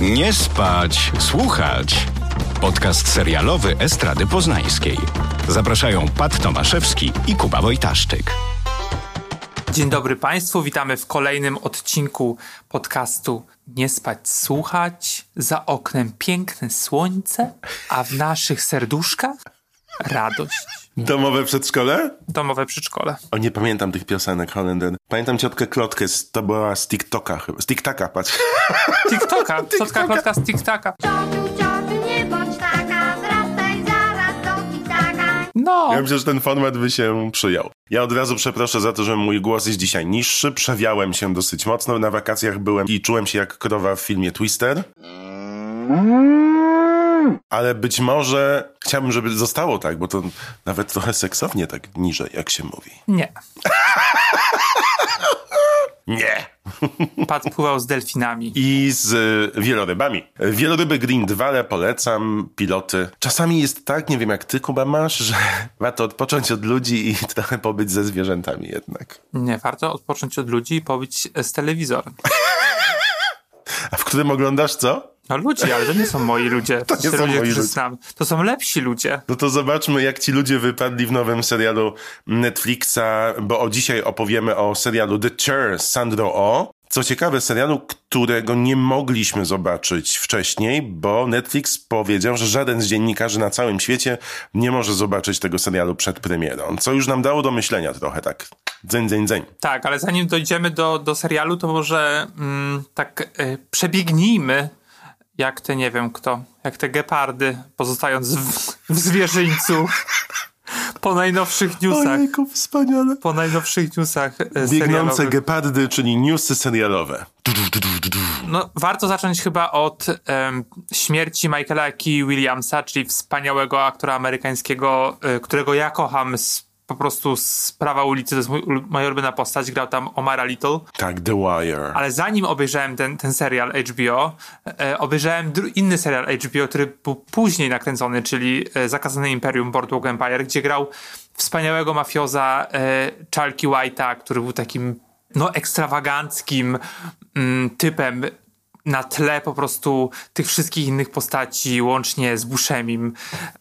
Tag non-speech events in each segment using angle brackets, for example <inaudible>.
Nie spać, słuchać. Podcast serialowy Estrady Poznańskiej. Zapraszają Pat Tomaszewski i Kuba Wojtaszczyk. Dzień dobry Państwu, witamy w kolejnym odcinku podcastu Nie spać, słuchać. Za oknem piękne słońce, a w naszych serduszkach radość. Domowe przedszkole? Domowe przedszkole. O, nie pamiętam tych piosenek Holender. Pamiętam ciotkę Klotkę, z, to była z TikToka chyba. Z TikTaka, patrz. <laughs> TikToka, <laughs> ciotka Klotka z TikTaka. Ciociu, ciociu, nie bądź taka, wracaj zaraz do kitaka. No, Ja myślę, że ten format by się przyjął. Ja od razu przeproszę za to, że mój głos jest dzisiaj niższy. Przewiałem się dosyć mocno. Na wakacjach byłem i czułem się jak krowa w filmie Twister. Ale być może chciałbym, żeby zostało tak, bo to nawet trochę seksownie tak niżej, jak się mówi. nie. <laughs> Nie! Pat pływał z delfinami. i z y, wielorybami. Wieloryby Green 2 polecam, piloty. Czasami jest tak, nie wiem jak ty Kuba masz, że <laughs> warto odpocząć od ludzi i <laughs> trochę pobyć ze zwierzętami jednak. Nie, warto odpocząć od ludzi i pobyć z telewizorem. A w którym oglądasz co? No ludzie, ale to nie są moi ludzie. <laughs> To nie ci są ludzie, moi ludzie. znam. To są lepsi ludzie. No to zobaczmy jak ci ludzie wypadli w nowym serialu Netflixa, bo o dzisiaj opowiemy o serialu The Chair z Sandro O. Co ciekawe, serialu, którego nie mogliśmy zobaczyć wcześniej, bo Netflix powiedział, że żaden z dziennikarzy na całym świecie nie może zobaczyć tego serialu przed premierą, co już nam dało do myślenia trochę tak. Dzeń, dzeń, dzeń. Tak, ale zanim dojdziemy do, do serialu, to może mm, tak y, przebiegnijmy, jak te, nie wiem kto, jak te gepardy, pozostając w, w zwierzyńcu po najnowszych newsach. Ojejku, wspaniale. Po najnowszych newsach y, Biegnące gepardy, czyli newsy serialowe. No, warto zacząć chyba od em, śmierci Michaela Key Williamsa, czyli wspaniałego aktora amerykańskiego, y, którego ja kocham z, po prostu z prawa ulicy. To jest mój, moja ulubiona postać. Grał tam Omara Little. Tak, The Wire. Ale zanim obejrzałem ten, ten serial HBO, e, obejrzałem inny serial HBO, który był później nakręcony, czyli e, Zakazane Imperium Boardwalk Empire, gdzie grał wspaniałego mafioza e, Chalky White'a, który był takim no ekstrawaganckim mm, typem na tle po prostu tych wszystkich innych postaci, łącznie z Bushemim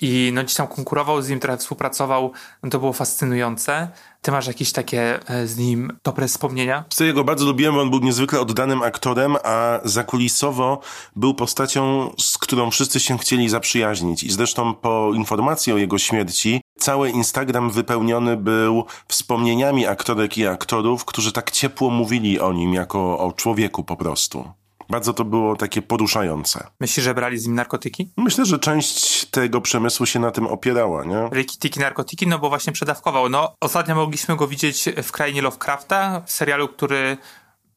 i no gdzieś tam konkurował z nim, trochę współpracował, no to było fascynujące. Ty masz jakieś takie e, z nim dobre wspomnienia? Ja go bardzo lubiłem, bo on był niezwykle oddanym aktorem, a zakulisowo był postacią, z którą wszyscy się chcieli zaprzyjaźnić. I zresztą po informacji o jego śmierci, cały Instagram wypełniony był wspomnieniami aktorek i aktorów, którzy tak ciepło mówili o nim jako o człowieku po prostu. Bardzo to było takie poruszające. Myślisz, że brali z nim narkotyki? Myślę, że część tego przemysłu się na tym opierała, nie? Rikitiki narkotyki, no bo właśnie przedawkował. No, ostatnio mogliśmy go widzieć w Krainie Lovecrafta, w serialu, który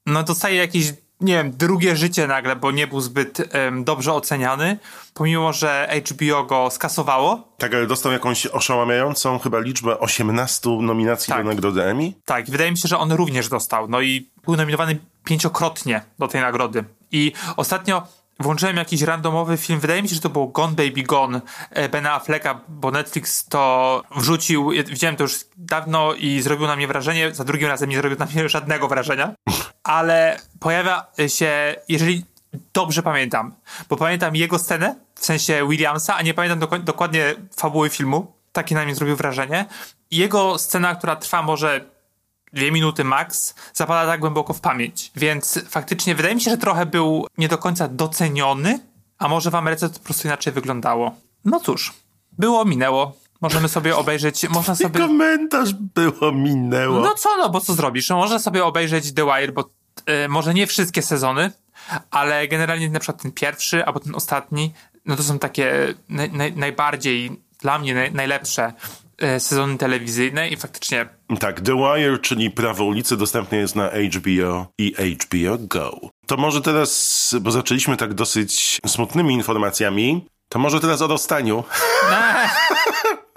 no dostaje jakieś, nie wiem, drugie życie nagle, bo nie był zbyt em, dobrze oceniany, pomimo, że HBO go skasowało. Tak, ale dostał jakąś oszałamiającą chyba liczbę 18 nominacji Tak. do nagrody Emmy. Tak, wydaje mi się, że on również dostał. No i był nominowany pięciokrotnie do tej nagrody. I ostatnio włączyłem jakiś randomowy film, wydaje mi się, że to było Gone Baby Gone e, Bena Afflecka, bo Netflix to wrzucił, widziałem to już dawno i zrobił na mnie wrażenie, za drugim razem nie zrobił na mnie <laughs> żadnego wrażenia, ale pojawia się, jeżeli dobrze pamiętam, bo pamiętam jego scenę, w sensie Williamsa, a nie pamiętam dokładnie fabuły filmu, takie na mnie zrobił wrażenie. Jego scena, która trwa może dwie minuty max, zapada tak głęboko w pamięć. Więc faktycznie wydaje mi się, że trochę był nie do końca doceniony, a może w Ameryce to po prostu inaczej wyglądało. No cóż, było, minęło. Możemy sobie obejrzeć, <laughs> można sobie... komentarz było, minęło. No co, no bo co zrobisz? No, można sobie obejrzeć The Wire, bo e, może nie wszystkie sezony, ale generalnie na przykład ten pierwszy albo ten ostatni, no to są takie naj, naj, najbardziej dla mnie naj, najlepsze sezony telewizyjne i faktycznie Tak, The Wire, czyli Prawo ulicy, dostępne jest na HBO i HBO Go. To może teraz, bo zaczęliśmy tak dosyć smutnymi informacjami, to może teraz o rozstaniu. <laughs> <laughs>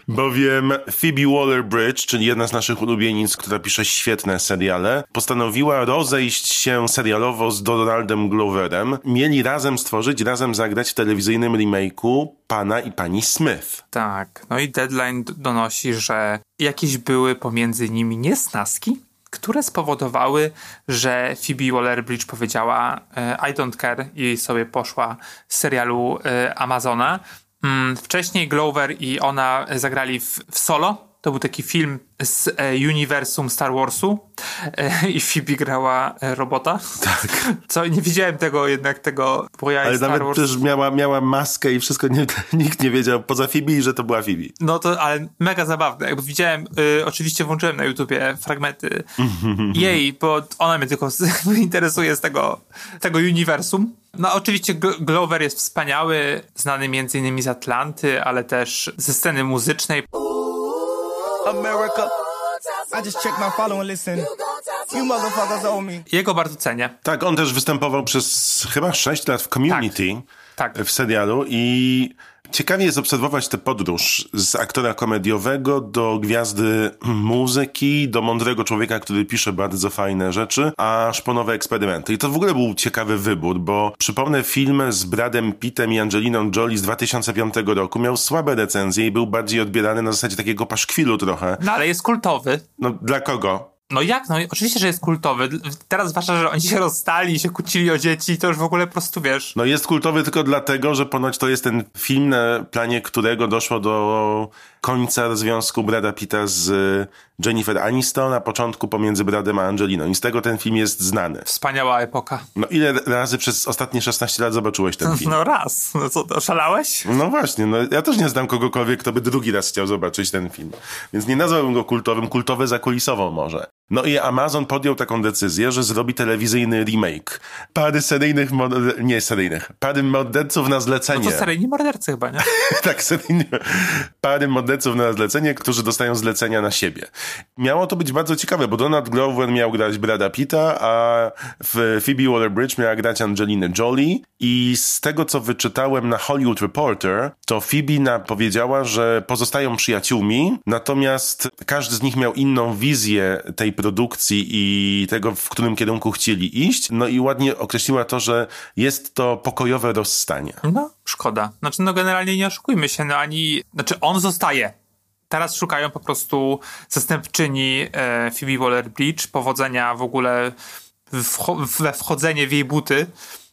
Bowiem Phoebe Waller-Bridge, czyli jedna z naszych ulubienic, która pisze świetne seriale, postanowiła rozejść się serialowo z Donaldem Gloverem. Mieli razem stworzyć, razem zagrać w telewizyjnym remake'u Pana i Pani Smith. Tak, no i Deadline donosi, że jakieś były pomiędzy nimi niesnaski. które spowodowały, że Phoebe Waller-Bridge powiedziała e, I don't care i sobie poszła z serialu e, Amazona. Mm, Wcześniej Glover i ona zagrali w, w solo. To był taki film z e, uniwersum Star Warsu e, i Phoebe grała e, robota. Tak. <laughs> Co nie widziałem tego jednak, tego bo ja Ale Star nawet Wars. też miała, miała maskę i wszystko, nie, <laughs> nikt nie wiedział poza Phoebe, że to była Phoebe. No to, ale mega zabawne. Jakby widziałem, y, oczywiście włączyłem na YouTubie fragmenty <laughs> jej, bo ona mnie tylko z- interesuje z tego, tego uniwersum. No oczywiście Gl- Glover jest wspaniały, znany między innymi z Atlanty, ale też ze sceny muzycznej. America. I just checked my follow and listen. You motherfuckers owe me. Jego bardzo cenię. Tak, on też występował przez chyba 6 lat w Community Tak. W serialu i ciekawie jest obserwować tę podróż z aktora komediowego do gwiazdy muzyki, do mądrego człowieka, który pisze bardzo fajne rzeczy, aż po nowe eksperymenty. I to w ogóle był ciekawy wybór, bo przypomnę film z Bradem Pittem i Angeliną Jolie z 2005 roku miał słabe recenzje i był bardziej odbierany na zasadzie takiego paszkwilu trochę. No ale jest kultowy. No dla kogo? No jak? No oczywiście, że jest kultowy. Teraz zwłaszcza, że oni się rozstali, się kłócili o dzieci, to już w ogóle po prostu wiesz. No jest kultowy tylko dlatego, że ponoć to jest ten film, na planie którego doszło do końca związku Brada Pitta z Jennifer Aniston, a początku pomiędzy Bradem a Angeliną. I z tego ten film jest znany. Wspaniała epoka. No ile razy przez ostatnie 16 lat zobaczyłeś ten <laughs> film? No raz. No co, oszalałeś? No właśnie, no ja też nie znam kogokolwiek, kto by drugi raz chciał zobaczyć ten film. Więc nie nazwałbym go kultowym, kultowy zakulisową może. No i Amazon podjął taką decyzję, że zrobi telewizyjny remake. Pary seryjnych, nie seryjnych, pary morderców na zlecenie. No to seryjni mordercy chyba, nie? <laughs> tak, seryjnie. Pary morderców na zlecenie, którzy dostają zlecenia na siebie. Miało to być bardzo ciekawe, bo Donald Glover miał grać Brada Pitta, a w Phoebe Waller-Bridge miała grać Angelina Jolie i z tego, co wyczytałem na Hollywood Reporter, to Phoebe powiedziała, że pozostają przyjaciółmi, natomiast każdy z nich miał inną wizję tej produkcji i tego, w którym kierunku chcieli iść. No i ładnie określiła to, że jest to pokojowe rozstanie. No, szkoda. Znaczy, no generalnie nie oszukujmy się, no ani... Znaczy, on zostaje. Teraz szukają po prostu zastępczyni e, Phoebe Waller-Bridge, powodzenia w ogóle wcho- we wchodzenie w jej buty,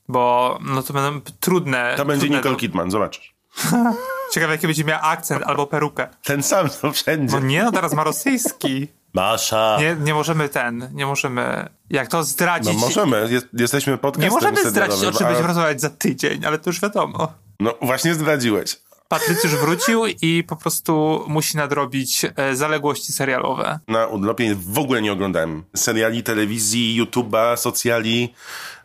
bo no to będą trudne... To będzie trudne Nicole do- Kidman, zobaczysz. <laughs> Ciekawe, jaki będzie miała akcent albo perukę. Ten sam, co wszędzie. No nie, no teraz ma rosyjski. Masza. Nie, nie możemy ten, nie możemy... Jak to No zdradzić? możemy, jest, jesteśmy podcastem nie możemy zdradzić, o czym będziemy rozmawiać za tydzień, ale to już wiadomo. No właśnie zdradziłeś. Patrycjusz wrócił i po prostu musi nadrobić e, zaległości serialowe. Na urlopie w ogóle nie oglądałem seriali, telewizji, YouTube'a, socjali.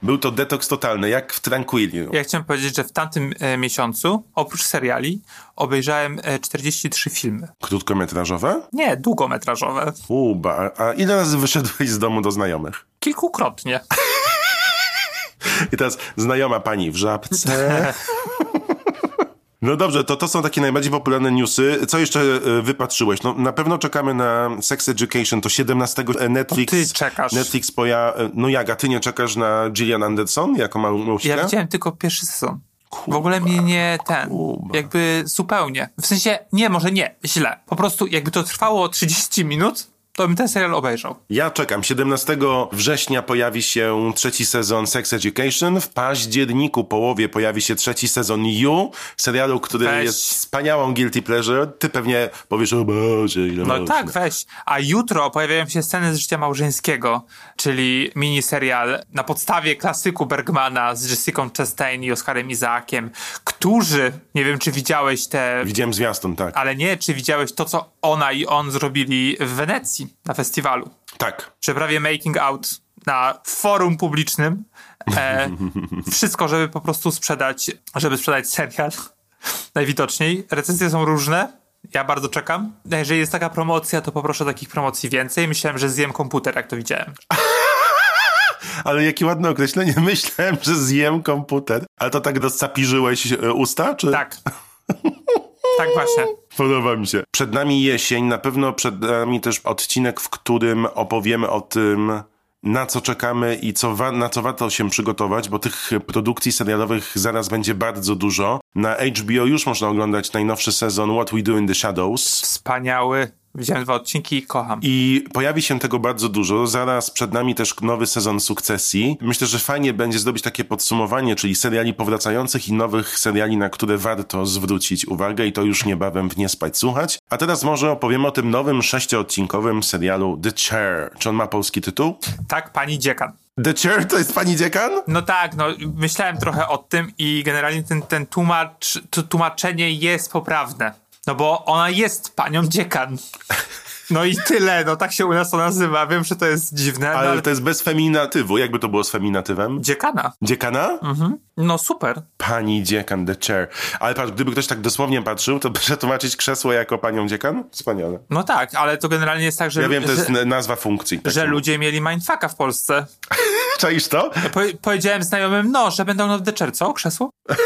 Był to detoks totalny, jak w Tranquilli. Ja chciałem powiedzieć, że w tamtym e, miesiącu, oprócz seriali, obejrzałem e, 43 filmy. Krótkometrażowe? Nie, długometrażowe. Uba. A ile razy wyszedłeś z domu do znajomych? Kilkukrotnie. <laughs> I teraz znajoma pani w żabce. <laughs> No dobrze, to to są takie najbardziej popularne newsy. Co jeszcze e, wypatrzyłeś? No na pewno czekamy na Sex Education, to 17 Netflix. To ty czekasz. Netflix poja... e, No jak, a ty nie czekasz na Gillian Anderson jako małą Ja widziałem tylko pierwszy sezon. W ogóle mnie nie ten, Kuba. jakby zupełnie. W sensie, nie, może nie, źle. Po prostu jakby to trwało 30 minut, to bym ten serial obejrzał. Ja czekam. 17 września pojawi się trzeci sezon Sex Education. W październiku połowie pojawi się trzeci sezon You, serialu, który Weź. jest wspaniałą guilty pleasure. Ty pewnie powiesz, o Boże, ile No można. tak, weź. A jutro pojawiają się sceny z życia małżeńskiego, czyli miniserial na podstawie klasyku Bergmana z Jessica Chastain i Oscarem Izaakiem, którzy, nie wiem czy widziałeś te, Widziałem zwiastun, tak. ale nie, czy widziałeś to, co ona i on zrobili w Wenecji na festiwalu. Tak. Prawie making out na forum publicznym. E, <laughs> wszystko, żeby po prostu sprzedać, żeby sprzedać serial. <laughs> Najwidoczniej. Recenzje są różne. Ja bardzo czekam. Jeżeli jest taka promocja, to poproszę takich promocji więcej. Myślałem, że zjem komputer, jak to widziałem. <laughs> Ale jakie ładne określenie. Myślałem, że zjem komputer. Ale to tak rozcapirzyłeś e, usta, czy? Tak. Tak właśnie. Podoba mi się. Przed nami jesień, na pewno przed nami też odcinek, w którym opowiemy o tym, na co czekamy i co wa- na co warto się przygotować, bo tych produkcji serialowych zaraz będzie bardzo dużo. Na HBO już można oglądać najnowszy sezon What We Do in the Shadows. Wspaniały. Widziałem dwa odcinki i kocham. I pojawi się tego bardzo dużo. Zaraz przed nami też nowy sezon sukcesji. Myślę, że fajnie będzie zrobić takie podsumowanie, czyli seriali powracających i nowych seriali, na które warto zwrócić uwagę i to już niebawem w Nie Spać Słuchać. A teraz może opowiemy o tym nowym sześciodcinkowym serialu The Chair. Czy on ma polski tytuł? Tak, pani dziekan. The Chair to jest pani dziekan? No tak, no myślałem trochę o tym i generalnie ten, ten tłumacz, to tłumaczenie jest poprawne. No bo ona jest panią dziekan. No i tyle, no tak się u nas to nazywa. Wiem, że to jest dziwne, Ale, no, ale to jest bez feminatywu. Jakby to było z feminatywem? dziekana. Dziekana? No super. Pani dziekan, the chair. Ale patrz, gdyby ktoś tak dosłownie patrzył, to <laughs> przetłumaczyć krzesło jako panią dziekan? Wspaniale. No tak, ale to generalnie jest tak, że, Ja wiem, to że, jest n- nazwa funkcji. że takiej. ludzie mieli mindfucka w Polsce. <laughs> Czaisz to? Po, powiedziałem znajomym, no, że będą nowe Decher, co? Krzesło? <laughs>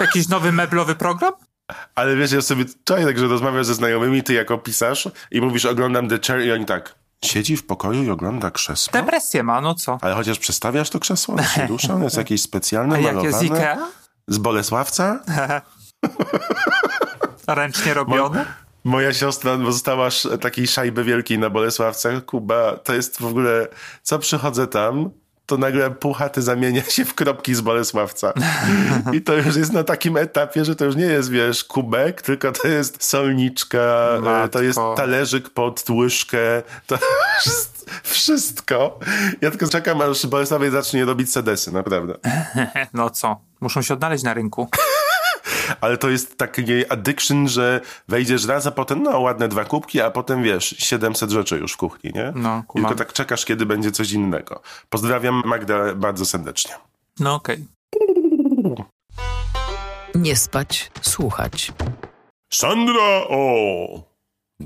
Jakiś nowy meblowy program? Ale wiesz, ja sobie czaję tak, że rozmawiasz ze znajomymi, ty jako pisarz i mówisz oglądam The Chair i oni tak, siedzi w pokoju i ogląda krzesło? Depresję ma, no co? Ale chociaż przestawiasz to krzesło, ono <laughs> się rusza, ono jest jakieś specjalne, A jak jest malowane. Ikea? Z Bolesławca? <laughs> Ręcznie robione? Moja siostra została takiej szajby wielkiej na Bolesławce. Kuba, to jest w ogóle, co przychodzę tam, to nagle pół chaty zamienia się w kropki z Bolesławca. I to już jest na takim etapie, że to już nie jest, wiesz, kubek, tylko to jest solniczka, e, to Matko. jest talerzyk pod łyżkę, to <laughs> jest wszystko. Ja tylko czekam, aż Bolesławiec zacznie robić sedesy, naprawdę. <laughs> No co? Muszą się odnaleźć na rynku. Ale to jest taki addiction, że wejdziesz raz, a potem no ładne dwa kubki, a potem wiesz, 700 rzeczy już w kuchni, nie? No, kumam. Tylko tak czekasz, kiedy będzie coś innego. Pozdrawiam Magda bardzo serdecznie. No okej. Nie spać, słuchać. Sandra O.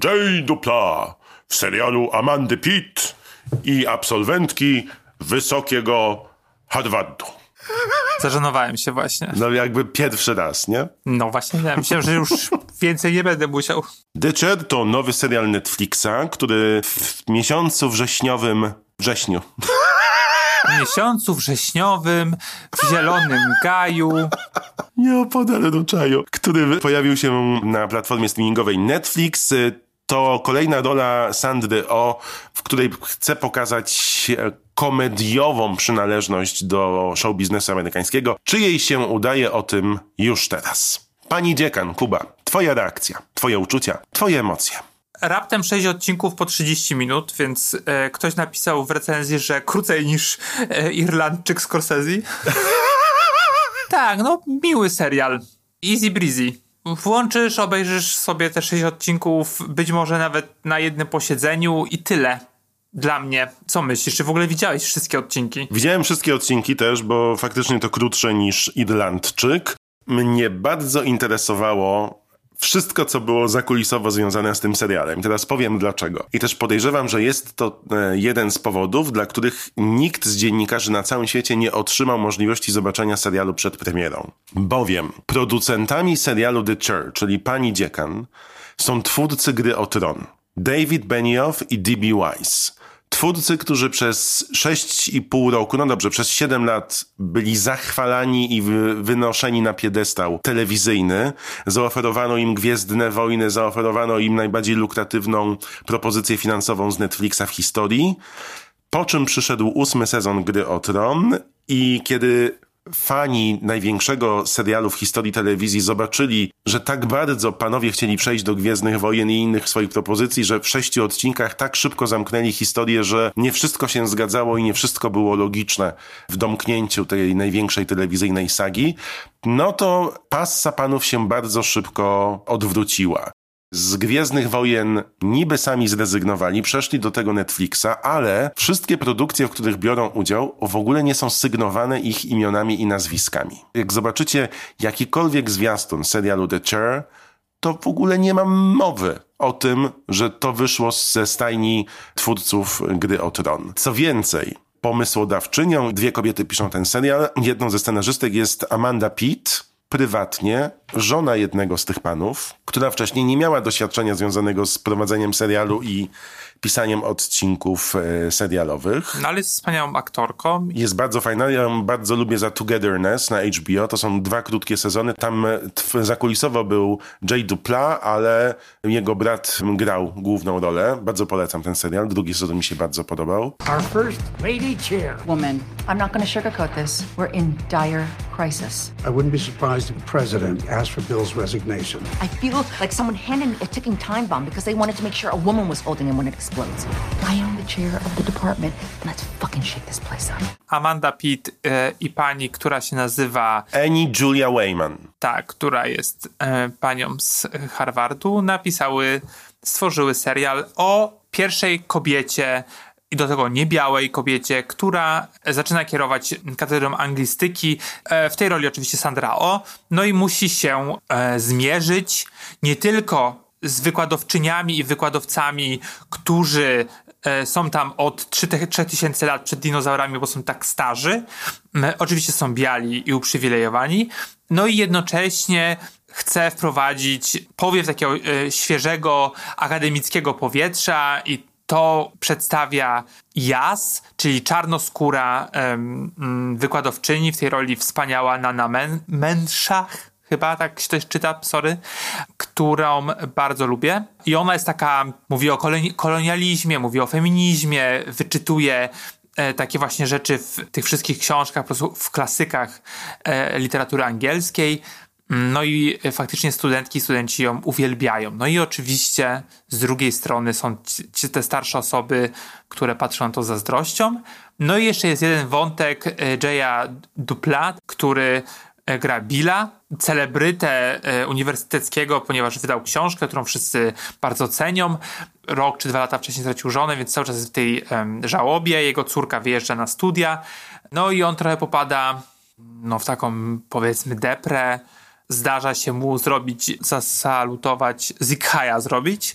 Jay Dupla w serialu Amandy Pitt i absolwentki wysokiego Harvardu. Zażenowałem się właśnie. No jakby pierwszy raz, nie? No właśnie, ja myślałem, że już więcej nie będę musiał. Chair to nowy serial Netflixa, który w miesiącu wrześniowym... Wrześniu. W miesiącu wrześniowym, w Zielonym Gaju. Nieopodal Ruczaju, który pojawił się na platformie streamingowej Netflix. To kolejna rola Sandry O, w której chce pokazać komediową przynależność do show biznesu amerykańskiego. Czy jej się udaje o tym już teraz? Pani dziekan, Kuba, twoja reakcja, twoje uczucia, twoje emocje. Raptem 6 odcinków po 30 minut, więc e, ktoś napisał w recenzji, że krócej niż e, Irlandczyk Scorsese. <laughs> tak, no miły serial. Easy breezy. Włączysz, obejrzysz sobie te 6 odcinków, być może nawet na jednym posiedzeniu i tyle. Dla mnie. Co myślisz? Czy w ogóle widziałeś wszystkie odcinki? Widziałem wszystkie odcinki też, bo faktycznie to krótsze niż Irlandczyk. Mnie bardzo interesowało wszystko, co było zakulisowo związane z tym serialem. Teraz powiem dlaczego. I też podejrzewam, że jest to e, jeden z powodów, dla których nikt z dziennikarzy na całym świecie nie otrzymał możliwości zobaczenia serialu przed premierą. Bowiem producentami serialu The Chair, czyli pani dziekan, są twórcy gry o tron. David Benioff i D.B. Wise. Twórcy, którzy przez 6,5 roku, no dobrze, przez 7 lat byli zachwalani i wy, wynoszeni na piedestał telewizyjny. Zaoferowano im Gwiezdne Wojny, zaoferowano im najbardziej lukratywną propozycję finansową z Netflixa w historii. Po czym przyszedł ósmy sezon Gry o Tron i kiedy fani największego serialu w historii telewizji zobaczyli, że tak bardzo panowie chcieli przejść do Gwiezdnych Wojen i innych swoich propozycji, że w sześciu odcinkach tak szybko zamknęli historię, że nie wszystko się zgadzało i nie wszystko było logiczne w domknięciu tej największej telewizyjnej sagi, no to passa panów się bardzo szybko odwróciła. Z Gwiezdnych Wojen niby sami zrezygnowali, przeszli do tego Netflixa, ale wszystkie produkcje, w których biorą udział, w ogóle nie są sygnowane ich imionami i nazwiskami. Jak zobaczycie jakikolwiek zwiastun serialu The Chair, to w ogóle nie mam mowy o tym, że to wyszło ze stajni twórców gry o Tron. Co więcej, pomysłodawczynią, dwie kobiety piszą ten serial, jedną ze scenarzystek jest Amanda Pitt, prywatnie żona jednego z tych panów, która wcześniej nie miała doświadczenia związanego z prowadzeniem serialu i pisaniem odcinków e, serialowych. No ale jest wspaniałą aktorką. Jest bardzo fajna. Ja ją bardzo lubię za Togetherness na HBO. To są dwa krótkie sezony. Tam e, zakulisowo był Jay Dupla, ale jego brat grał główną rolę. Bardzo polecam ten serial. Drugi sezon mi się bardzo podobał. Our first lady chair. Woman, I'm not to sugarcoat this. We're in dire crisis. I wouldn't be surprised if the president asked for Bill's resignation. I feel like someone handed me a ticking time bomb because they wanted to make sure a woman was holding him when it explodes. I am the chair of the department, and let's fucking shake this place up. Amanda Pitt e, i pani, która się nazywa Annie Julia Wayman. ta, która jest e, panią z Harvardu, napisały, stworzyły serial o pierwszej kobiecie i do tego niebiałej kobiecie, która zaczyna kierować katedrą anglistyki. E, w tej roli oczywiście Sandra O. No i musi się e, zmierzyć nie tylko z wykładowczyniami i wykładowcami, którzy e, są tam od 3000 lat przed dinozaurami, bo są tak starzy. Oczywiście są biali i uprzywilejowani. No i jednocześnie chce wprowadzić powiew takiego świeżego, akademickiego powietrza i to przedstawia Jas, czyli czarnoskóra mm, wykładowczyni, w tej roli wspaniała Nana Men- Menszach, chyba tak się to czyta, sorry, którą bardzo lubię. I ona jest taka, mówi o koloni- kolonializmie, mówi o feminizmie, wyczytuje e, takie właśnie rzeczy w tych wszystkich książkach, po prostu w klasykach e, literatury angielskiej. No i e, faktycznie studentki studenci ją uwielbiają. No i oczywiście z drugiej strony są ci, te starsze osoby, które patrzą na to zazdrością. No i jeszcze jest jeden wątek e, Jaya Duplat, który e, gra Billa, celebrytę uniwersyteckiego, ponieważ wydał książkę, którą wszyscy bardzo cenią. Rok czy dwa lata wcześniej stracił żonę, więc cały czas jest w tej żałobie. Jego córka wyjeżdża na studia. No i on trochę popada no, w taką powiedzmy deprę. Zdarza się mu zrobić, zasalutować, Zikhaja zrobić,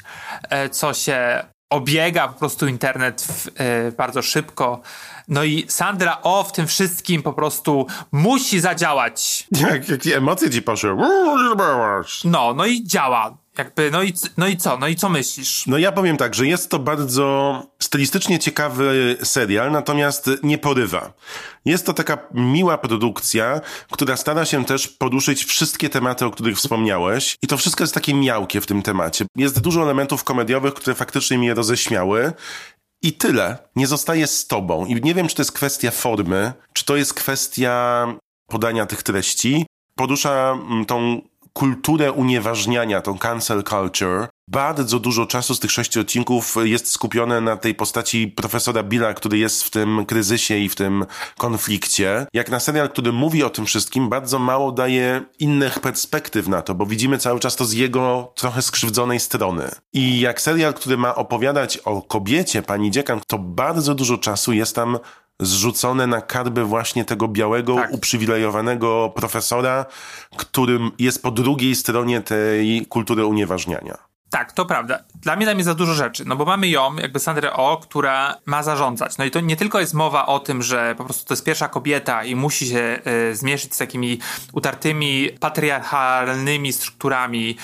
e, co się obiega po prostu internet w, e, bardzo szybko. No i Sandra O w tym wszystkim po prostu musi zadziałać. Jak, jakie emocje ci poszły? No, no i działa. Jakby, no i, no i co? No i co myślisz? No ja powiem tak, że jest to bardzo stylistycznie ciekawy serial, natomiast nie porywa. Jest to taka miła produkcja, która stara się też poruszyć wszystkie tematy, o których wspomniałeś. I to wszystko jest takie miałkie w tym temacie. Jest dużo elementów komediowych, które faktycznie mnie roześmiały. I tyle. Nie zostaje z tobą. I nie wiem, czy to jest kwestia formy, czy to jest kwestia podania tych treści. Porusza mm, tą kulturę unieważniania, tą cancel culture. Bardzo dużo czasu z tych sześciu odcinków jest skupione na tej postaci profesora Billa, który jest w tym kryzysie i w tym konflikcie. Jak na serial, który mówi o tym wszystkim, bardzo mało daje innych perspektyw na to, bo widzimy cały czas to z jego trochę skrzywdzonej strony. I jak serial, który ma opowiadać o kobiecie, pani dziekan, to bardzo dużo czasu jest tam zrzucone na karby właśnie tego białego, Tak. uprzywilejowanego profesora, którym jest po drugiej stronie tej kultury unieważniania. Tak, to prawda. Dla mnie tam jest za dużo rzeczy, no bo mamy ją, jakby Sandrę O, która ma zarządzać. No i to nie tylko jest mowa o tym, że po prostu to jest pierwsza kobieta i musi się y, zmierzyć z takimi utartymi, patriarchalnymi strukturami,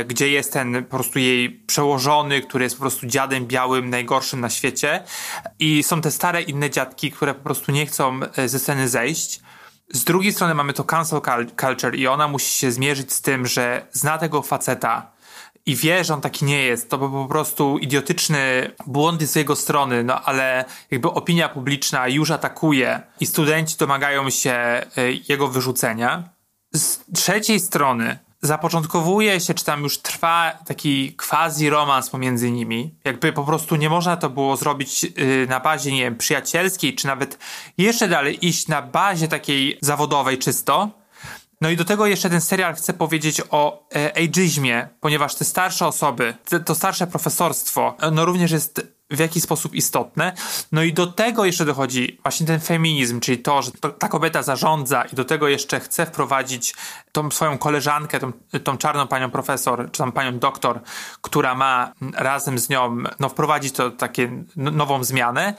y, gdzie jest ten po prostu jej przełożony, który jest po prostu dziadem białym, najgorszym na świecie. I są te stare inne dziadki, które po prostu nie chcą y, ze sceny zejść. Z drugiej strony mamy to cancel cul- culture i ona musi się zmierzyć z tym, że zna tego faceta, i wie, że on taki nie jest, to był po prostu idiotyczny błąd z jego strony, no ale jakby opinia publiczna już atakuje i studenci domagają się y, jego wyrzucenia. Z trzeciej strony zapoczątkowuje się, czy tam już trwa taki quasi romans pomiędzy nimi. Jakby po prostu nie można to było zrobić y, na bazie, nie wiem, przyjacielskiej, czy nawet jeszcze dalej iść na bazie takiej zawodowej czysto. No i do tego jeszcze ten serial chce powiedzieć o e, ageizmie, ponieważ te starsze osoby, te, to starsze profesorstwo, e, no również jest w jakiś sposób istotne. No i do tego jeszcze dochodzi właśnie ten feminizm, czyli to, że to, ta kobieta zarządza i do tego jeszcze chce wprowadzić tą swoją koleżankę, tą, tą czarną panią profesor, czy tam panią doktor, która ma razem z nią no, wprowadzić to takie nową zmianę.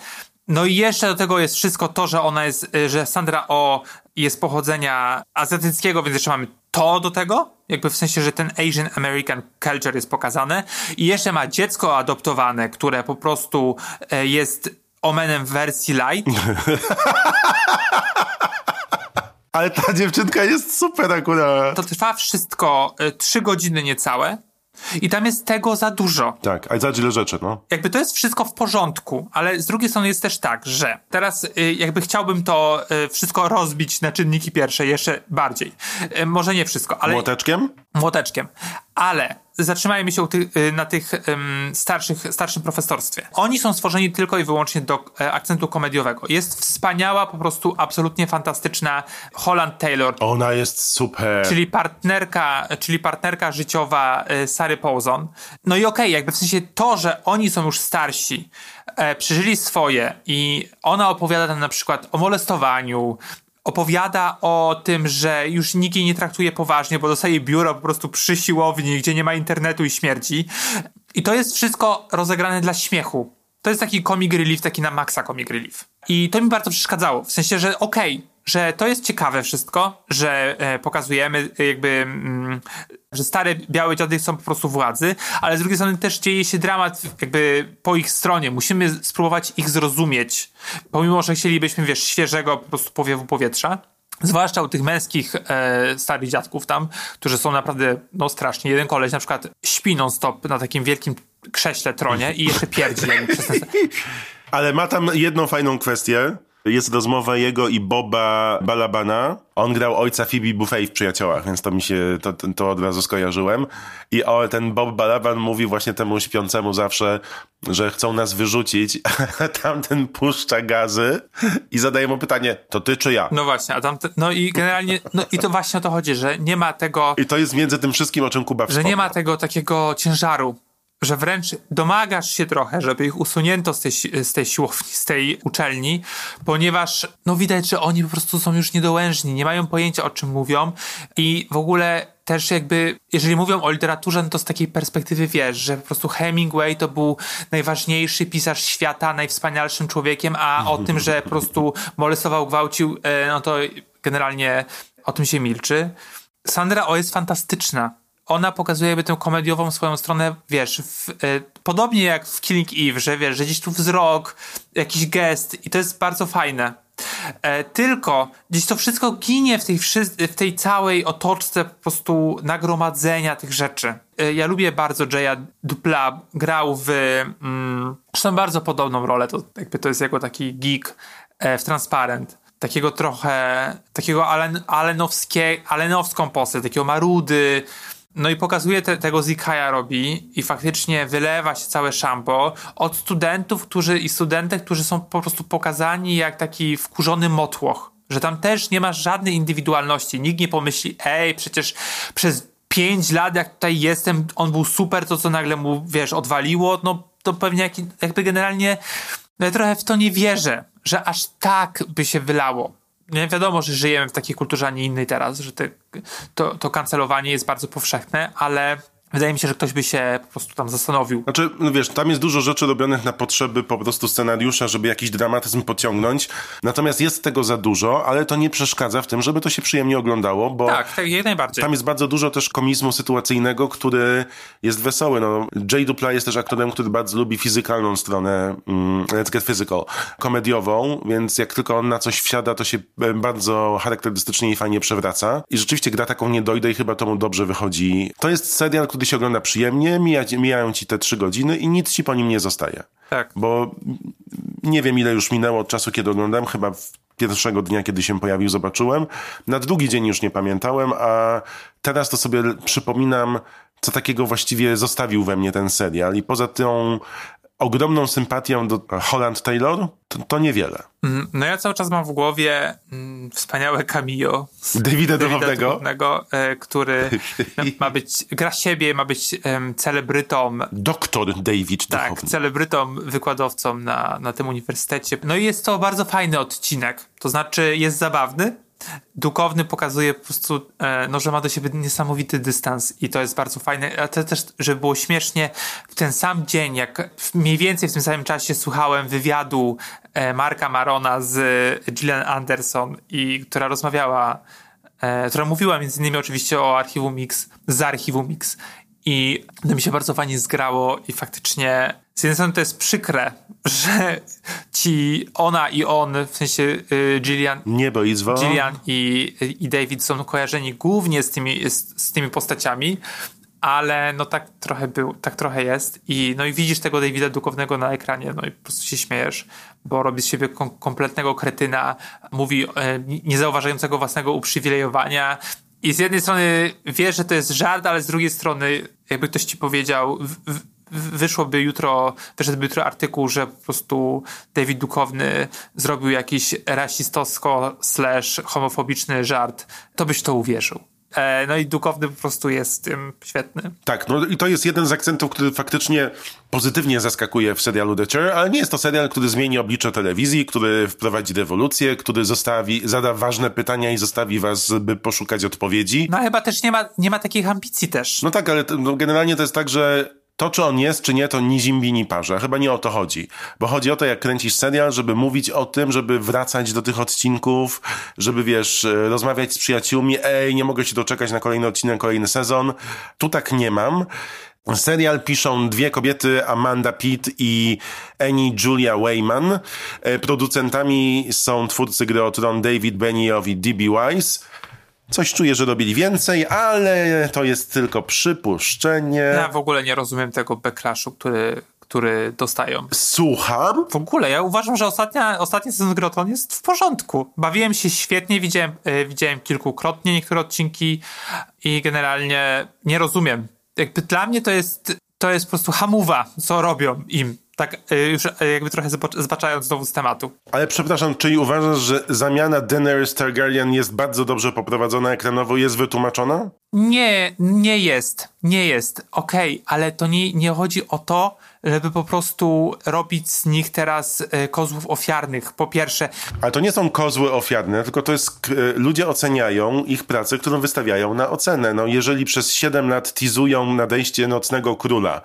No i jeszcze do tego jest wszystko to, że ona jest, y, że Sandra O jest pochodzenia azjatyckiego, więc jeszcze mamy to do tego, jakby w sensie, że ten Asian American culture jest pokazane i jeszcze ma dziecko adoptowane, które po prostu e, jest omenem w wersji light. <laughs> Ale ta dziewczynka jest super akurat. To trwa wszystko e, trzy godziny niecałe i tam jest tego za dużo. Tak, a za ile rzeczy, no. jakby to jest wszystko w porządku, ale z drugiej strony jest też tak, że teraz y, jakby chciałbym to y, wszystko rozbić na czynniki pierwsze jeszcze bardziej. Y, może nie wszystko, ale Młoteczkiem? młoteczkiem. Ale zatrzymajmy się ty, y, na tych ym, starszych, starszym profesorstwie. Oni są stworzeni tylko i wyłącznie do e, akcentu komediowego. Jest wspaniała, po prostu absolutnie fantastyczna Holland Taylor, Ona jest super. czyli partnerka, czyli partnerka życiowa e, Sary Paulson. No i okej, jakby w sensie to, że oni są już starsi, e, przeżyli swoje i ona opowiada tam na przykład o molestowaniu, opowiada o tym, że już nikt jej nie traktuje poważnie, bo dostaje biuro po prostu przy siłowni, gdzie nie ma internetu i śmierci. I to jest wszystko rozegrane dla śmiechu. To jest taki comic relief, taki na maksa comic relief. I to mi bardzo przeszkadzało. W sensie, że okej, że to jest ciekawe wszystko, że e, pokazujemy e, jakby, mm, że stare białe dziady chcą po prostu władzy, ale z drugiej strony też dzieje się dramat jakby po ich stronie. Musimy spróbować ich zrozumieć, pomimo, że chcielibyśmy, wiesz, świeżego po prostu powiewu powietrza. Zwłaszcza u tych męskich e, starych dziadków tam, którzy są naprawdę no straszni. Jeden koleś na przykład śpi non stop na takim wielkim krześle tronie i jeszcze pierdzi <laughs> jakby przez ten... Ale ma tam jedną fajną kwestię. Jest rozmowa jego i Boba Balabana. On grał ojca Phoebe Buffet w Przyjaciołach, więc to mi się, to, to od razu skojarzyłem. I o, ten Bob Balaban mówi właśnie temu śpiącemu zawsze, że chcą nas wyrzucić, <laughs> a tamten puszcza gazy i zadaje mu pytanie, to ty czy ja? No właśnie, a tam, te, no i generalnie, no i to właśnie o to chodzi, że nie ma tego, I to jest między tym wszystkim, o czym Kuba że wspomniał. nie ma tego takiego ciężaru, że wręcz domagasz się trochę, żeby ich usunięto z tej, z tej siłowni, z tej uczelni, ponieważ no widać, że oni po prostu są już niedołężni, nie mają pojęcia o czym mówią i w ogóle też jakby, jeżeli mówią o literaturze, no to z takiej perspektywy wiesz, że po prostu Hemingway to był najważniejszy pisarz świata, najwspanialszym człowiekiem, a o tym, że po prostu molestował, gwałcił, e, no to generalnie o tym się milczy. Sandra O jest fantastyczna. Ona pokazuje jakby tę komediową swoją stronę, wiesz, w, e, podobnie jak w Killing Eve, że wiesz, że gdzieś tu wzrok, jakiś gest i to jest bardzo fajne. E, tylko gdzieś to wszystko ginie w tej, w tej całej otoczce po prostu nagromadzenia tych rzeczy. E, ja lubię bardzo Jaya Dupla, grał w mm, zresztą bardzo podobną rolę, to jakby to jest jego taki geek e, w Transparent takiego trochę, takiego alen, alenowskie, alenowską postać, takiego marudy. No i pokazuje te, tego Zikaja robi i faktycznie wylewa się całe szambo od studentów, którzy i studentek, którzy są po prostu pokazani jak taki wkurzony motłoch. Że tam też nie ma żadnej indywidualności. Nikt nie pomyśli, ej, przecież przez pięć lat, jak tutaj jestem, on był super, to co nagle mu, wiesz, odwaliło, no to pewnie jak, jakby generalnie no ja trochę w to nie wierzę, że aż tak by się wylało. Nie wiadomo, że żyjemy w takiej kulturze, a nie innej teraz, że te, to, to kancelowanie jest bardzo powszechne, ale wydaje mi się, że ktoś by się po prostu tam zastanowił. Znaczy, no wiesz, tam jest dużo rzeczy robionych na potrzeby po prostu scenariusza, żeby jakiś dramatyzm pociągnąć. Natomiast jest tego za dużo, ale to nie przeszkadza w tym, żeby to się przyjemnie oglądało, bo Tak, tak, jak najbardziej. tam jest bardzo dużo też komizmu sytuacyjnego, który jest wesoły. No, Jay Dupla jest też aktorem, który bardzo lubi fizykalną stronę, mm, let's get physical, komediową, więc jak tylko on na coś wsiada, to się e, bardzo charakterystycznie i fajnie przewraca. I rzeczywiście gra taką nie dojdę i chyba to mu dobrze wychodzi. To jest serial, który się ogląda przyjemnie, mija, mijają ci te trzy godziny i nic ci po nim nie zostaje. Tak. Bo nie wiem, ile już minęło od czasu, kiedy oglądałem, chyba w pierwszego dnia, kiedy się pojawił, zobaczyłem. Na drugi dzień już nie pamiętałem, a teraz to sobie przypominam, co takiego właściwie zostawił we mnie ten serial. I poza tą ogromną sympatią do Holland Taylor, to, to niewiele. Mm, No ja cały czas mam w głowie mm, wspaniałe cameo Davida. Duchovnego, e, który <laughs> ma być, gra siebie, ma być celebrytą Doktor David Tak, Duchowny. celebrytą, wykładowcą na, na tym uniwersytecie. No i jest to bardzo fajny odcinek. To znaczy jest zabawny. Dukowny pokazuje po prostu, e, no, że ma do siebie niesamowity dystans i to jest bardzo fajne. A to też, żeby było śmiesznie, w ten sam dzień, jak mniej więcej w tym samym czasie słuchałem wywiadu e, Marka Marona z Gillian Anderson, i która rozmawiała e, która mówiła między innymi oczywiście o archiwum Mix, z archiwum Mix. I to mi się bardzo fajnie zgrało i faktycznie z jednej strony to jest przykre, <laughs> że ci ona i on, w sensie y, Gillian, Niebo i dzwon. Gillian i, i David są kojarzeni głównie z tymi, z, z tymi postaciami, ale no tak trochę był, tak trochę jest i no i widzisz tego Davida Dukownego na ekranie, no i po prostu się śmiejesz, bo robi z siebie kom kompletnego kretyna, mówi e, niezauważającego własnego uprzywilejowania i z jednej strony wiesz, że to jest żart, ale z drugiej strony jakby ktoś ci powiedział w, w, wyszłoby jutro, wyszedłby jutro artykuł, że po prostu David Dukowny zrobił jakiś rasistowsko slash homofobiczny żart, to byś to uwierzył. E, no i Dukowny po prostu jest tym świetny. Tak, no i to jest jeden z akcentów, który faktycznie pozytywnie zaskakuje w serialu The Chair, ale nie jest to serial, który zmieni oblicze telewizji, który wprowadzi rewolucję, który zostawi, zada ważne pytania i zostawi was, by poszukać odpowiedzi. No chyba też nie ma, nie ma takich ambicji też. No tak, ale no, generalnie to jest tak, że to, czy on jest, czy nie, to ni zimbi, ni parze. Chyba nie o to chodzi. Bo chodzi o to, jak kręcisz serial, żeby mówić o tym, żeby wracać do tych odcinków, żeby, wiesz, e, rozmawiać z przyjaciółmi, ej, nie mogę się doczekać na kolejny odcinek, kolejny sezon. Tu tak nie mam. Serial piszą dwie kobiety, Amanda Pitt i Annie Julia Wayman. E, Producentami są twórcy gry o Tron David Benioff i D.B. Wise. Coś czuję, że robili więcej, ale to jest tylko przypuszczenie. Ja w ogóle nie rozumiem tego backlashu, który, który dostają. Słucham? W ogóle, ja uważam, że ostatnia, ostatni sezon Groton jest w porządku. Bawiłem się świetnie, widziałem, e, widziałem kilkukrotnie niektóre odcinki i generalnie nie rozumiem. Jakby dla mnie to jest, to jest po prostu hamuwa, co robią im. Tak e, już e, jakby trochę zbacz- zbaczając znowu z tematu. Ale przepraszam, czyli uważasz, że zamiana Daenerys Targaryen jest bardzo dobrze poprowadzona ekranowo, jest wytłumaczona? Nie, nie jest. Nie jest. Okej, ale to nie, nie chodzi o to, żeby po prostu robić z nich teraz e, kozłów ofiarnych. Po pierwsze, Ale to nie są kozły ofiarne, tylko to jest, e, ludzie oceniają ich pracę, którą wystawiają na ocenę. No jeżeli przez 7 lat teasują nadejście Nocnego Króla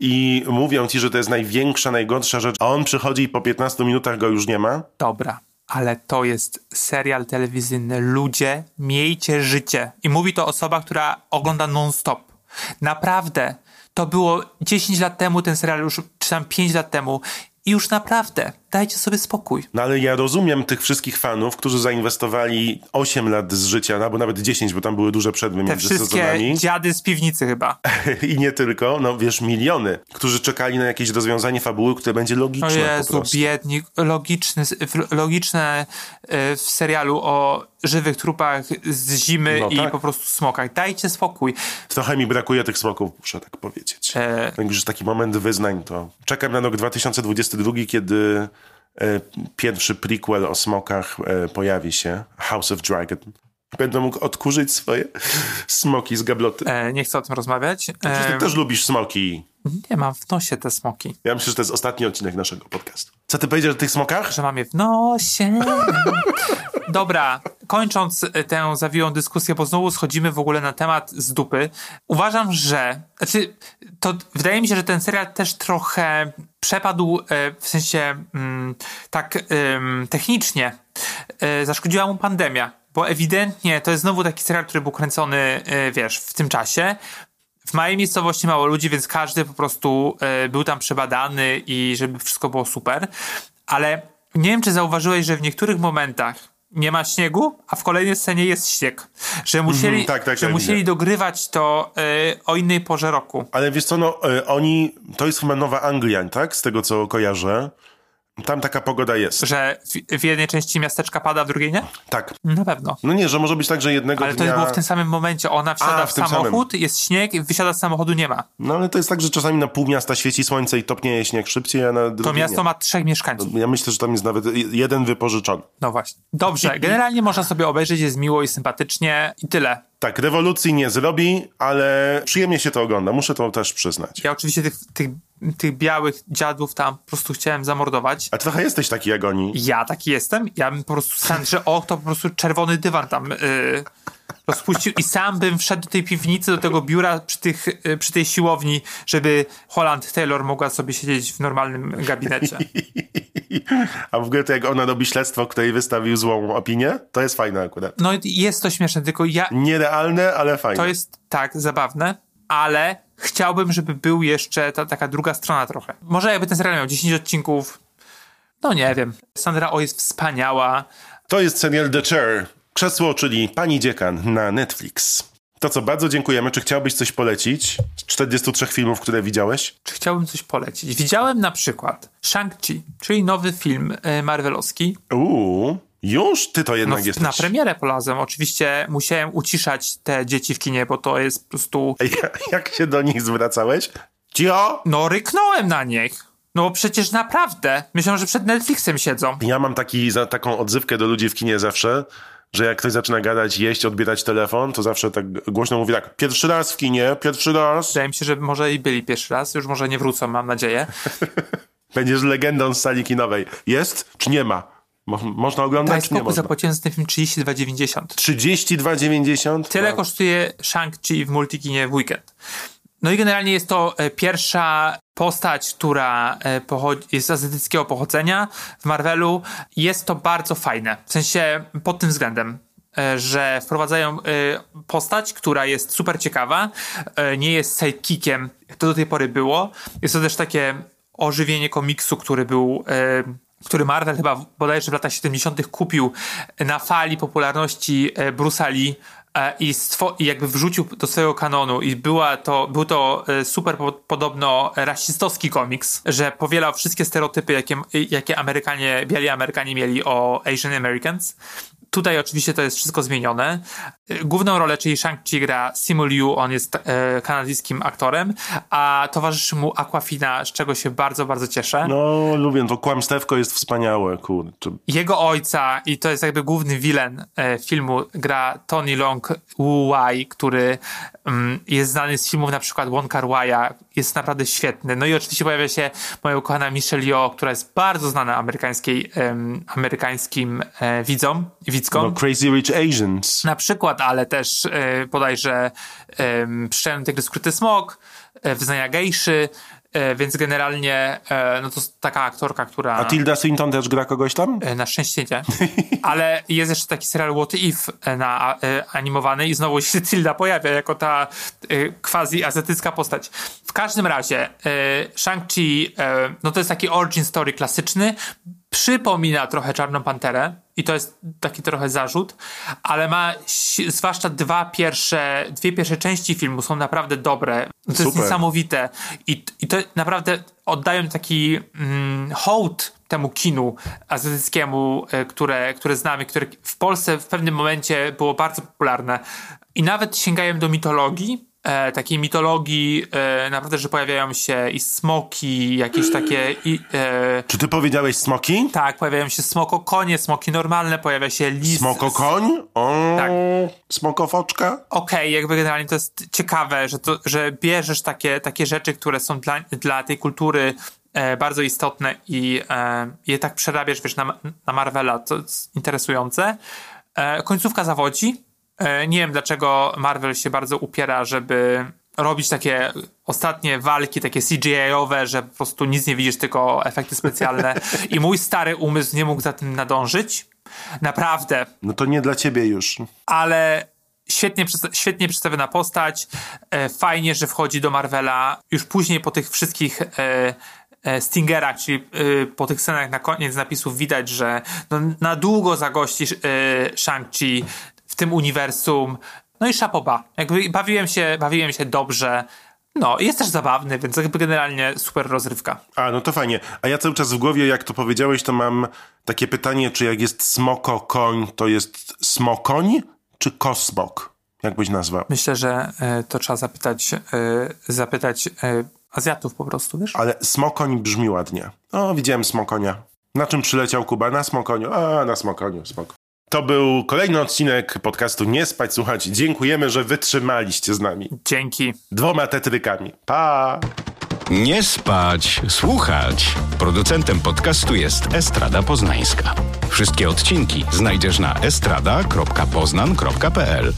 i mówią ci, że to jest największa, najgorsza rzecz, a on przychodzi i po 15 minutach go już nie ma, dobra, ale to jest serial telewizyjny. Ludzie, miejcie życie. I mówi to osoba, która ogląda non-stop. Naprawdę. To było 10 lat temu ten serial już, czy tam 5 lat temu. I już naprawdę, dajcie sobie spokój. No ale ja rozumiem tych wszystkich fanów, którzy zainwestowali 8 lat z życia, albo nawet 10, bo tam były duże przerwy Te między wszystkie sezonami. dziady z piwnicy chyba. <laughs> I nie tylko, no wiesz, miliony, którzy czekali na jakieś rozwiązanie fabuły, które będzie O logiczne po Jezu, prostu. biedni, logiczny, logiczne e, w serialu o żywych trupach z zimy No i tak. po prostu smokach. Dajcie spokój. Trochę mi brakuje tych smoków, muszę tak powiedzieć. E. Jak już taki moment wyznań, to czekam na rok 2022, kiedy pierwszy prequel o smokach e, pojawi się, House of Dragon. Będę mógł odkurzyć swoje <laughs> smoki z gabloty. E, nie chcę o tym rozmawiać. Przecież ty E, też lubisz smoki. nie mam w nosie te smoki. Ja myślę, że to jest ostatni odcinek naszego podcastu. Co ty powiedziałeś o tych smokach? że mam je w nosie. <laughs> Dobra, kończąc e, tę zawiłą dyskusję, bo znowu schodzimy w ogóle na temat z dupy. Uważam, że. Znaczy, to wydaje mi się, że ten serial też trochę przepadł e, w sensie mm, tak technicznie. E, zaszkodziła mu pandemia, bo ewidentnie to jest znowu taki serial, który był kręcony, wiesz, w tym czasie. W mojej miejscowości mało ludzi, więc każdy po prostu był tam przebadany i żeby wszystko było super. Ale nie wiem, czy zauważyłeś, że w niektórych momentach nie ma śniegu, a w kolejnej scenie jest śnieg. Że musieli, Mhm, tak, tak, że tak, musieli dogrywać to e, o innej porze roku. Ale wiesz co, no e, oni, to jest chyba Nowa Anglia, tak? Z tego co kojarzę. Tam taka pogoda jest. Że w, w jednej części miasteczka pada, w drugiej nie? Tak. Na pewno. No nie, że może być tak, że jednego Ale to dnia... było w tym samym momencie. Ona wsiada A, w, w samochód, jest śnieg, wysiada z samochodu, nie ma. No ale to jest tak, że czasami na pół miasta świeci słońce i topnieje śnieg szybciej, a na To miasto nie. ma trzech mieszkańców. Ja myślę, że tam jest nawet jeden wypożyczony. No właśnie. Dobrze, <laughs> generalnie można sobie obejrzeć, jest miło i sympatycznie i tyle. Tak, rewolucji nie zrobi, ale przyjemnie się to ogląda, muszę to też przyznać. Ja oczywiście tych, tych, tych białych dziadów tam po prostu chciałem zamordować. A trochę jesteś taki jak oni. Ja taki jestem. Ja bym po prostu sam, że o, to po prostu czerwony dywan tam yy, rozpuścił i sam bym wszedł do tej piwnicy, do tego biura przy, tych, y, przy tej siłowni, żeby Holland Taylor mogła sobie siedzieć w normalnym gabinecie. <laughs> A w ogóle to jak ona robi śledztwo, której wystawił złą opinię, to jest fajne akurat. No jest to śmieszne, tylko ja, Nierealne, ale fajne. to jest tak zabawne, ale chciałbym, żeby był jeszcze ta taka druga strona trochę. Może jakby ten serial miał 10 odcinków, no nie wiem. Sandra O jest wspaniała. To jest serial The Chair. Krzesło, czyli Pani Dziekan na Netflix. To co, bardzo dziękujemy. Czy chciałbyś coś polecić z 43 filmów, które widziałeś? Czy chciałbym coś polecić? Widziałem na przykład Shang-Chi, czyli nowy film e, marvelowski. Uuu, już? Ty to No, jednak w- jesteś. na premierę polazłem. Oczywiście musiałem uciszać te dzieci w kinie, bo to jest po prostu... <laughs> Ej, Jak się do nich zwracałeś? Cio! No ryknąłem na nich. No bo przecież naprawdę. Myślałem, że przed Netflixem siedzą. Ja mam taki, za, taką odzywkę do ludzi w kinie zawsze, że jak ktoś zaczyna gadać, jeść, odbierać telefon, to zawsze tak głośno mówi tak, pierwszy raz w kinie, pierwszy raz. Wydaje mi się, że może i byli pierwszy raz. Już może nie wrócą, mam nadzieję. <laughs> Będziesz legendą z sali kinowej. Jest czy nie ma? Mo można Daj oglądać, czy nie można? zapłaciłem za ten film 32,90. 32,90? Tyle No. kosztuje Shang-Chi w Multikinie w weekend. No i generalnie jest to e, pierwsza postać, która e, jest z azjatyckiego pochodzenia w Marvelu. Jest to bardzo fajne. W sensie pod tym względem, e, że wprowadzają postać, która jest super ciekawa, nie jest sidekickiem, jak to do tej pory było. Jest to też takie ożywienie komiksu, który był... który Marvel chyba bodajże w latach 70. kupił na fali popularności Bruce'a Lee i, stwo- i jakby wrzucił do swojego kanonu i była to, był to e, super po- podobno rasistowski komiks, że powielał wszystkie stereotypy, jakie, jakie Amerykanie, biali Amerykanie mieli o Asian Americans. Tutaj oczywiście to jest wszystko zmienione. Główną rolę, czyli Shang-Chi gra Simu Liu, on jest e, kanadyjskim aktorem, a towarzyszy mu Aquafina, z czego się bardzo, bardzo cieszę. No, lubię to. Kłamstewko jest wspaniałe, kurczę. Jego ojca, i to jest jakby główny wilen e, filmu, gra Tony Long Wu-Wai, który mm, jest znany z filmów na przykład Wong Kar Wai'a, jest naprawdę świetny. No i oczywiście pojawia się moja ukochana Michelle Yeoh, która jest bardzo znana amerykańskiej, em, amerykańskim e, widzom, widzkom. No, Crazy Rich Asians. Na przykład, ale też e, bodajże e, Pszczelny Tygrys Skryty Smok, e, Wyznania Gejszy, e, więc generalnie no to taka aktorka, która... A Tilda Swinton też gra kogoś tam? Na szczęście nie. <laughs> Ale jest jeszcze taki serial What If na, animowany i znowu się <laughs> Tilda pojawia jako ta e, quasi azjatycka postać. W każdym razie Shang-Chi no to jest taki origin story klasyczny. Przypomina trochę Czarną Panterę i to jest taki trochę zarzut, ale ma zwłaszcza dwa pierwsze, dwie pierwsze części filmu są naprawdę dobre. To jest Super. niesamowite i, i to naprawdę oddają taki mm, hołd temu kinu azjatyckiemu, e, które, które znamy, które w Polsce w pewnym momencie było bardzo popularne. I nawet sięgają do mitologii, e, takiej mitologii e, naprawdę, że pojawiają się i smoki, jakieś takie... I, e, Czy ty powiedziałeś smoki? tak, pojawiają się smoko konie, smoki normalne, pojawia się lis. Smoko koń? O, Tak. Smokofoczka? Okej, jakby generalnie to jest ciekawe, że, to, że bierzesz takie, takie rzeczy, które są dla, dla tej kultury e, bardzo istotne i e, je tak przerabiasz, wiesz, na, na Marvela, to jest interesujące. E, końcówka zawodzi. E, nie wiem, dlaczego Marvel się bardzo upiera, żeby robić takie ostatnie walki, takie CGI-owe, że po prostu nic nie widzisz, tylko efekty specjalne. I mój stary umysł nie mógł za tym nadążyć. Naprawdę, No to nie dla ciebie już. ale świetnie, świetnie przedstawiona postać. E, fajnie, że wchodzi do Marvela. Już później po tych wszystkich e, Stingerach, czyli po tych scenach na koniec napisów widać, że no, na długo zagości Shang-Chi w tym uniwersum. No i szapoba. Jakby bawiłem się, bawiłem się dobrze. No, jest też zabawny, więc jakby generalnie super rozrywka. A, no to fajnie. A ja cały czas w głowie, jak to powiedziałeś, to mam takie pytanie, czy jak jest smoko koń, to jest smokoń, czy kosmok? Jak byś nazwał? Myślę, że e, to trzeba zapytać, e, zapytać e, Azjatów po prostu, wiesz? Ale smokoń brzmi ładnie. O, widziałem smokonia. Na czym przyleciał Kuba? Na smokoniu. A, na smokoniu, smoko. To był kolejny odcinek podcastu Nie Spać Słuchać. Dziękujemy, że wytrzymaliście z nami. Dzięki. Dwoma tetrykami. Pa! Nie spać, słuchać. Producentem podcastu jest Estrada Poznańska. Wszystkie odcinki znajdziesz na estrada.poznan.pl.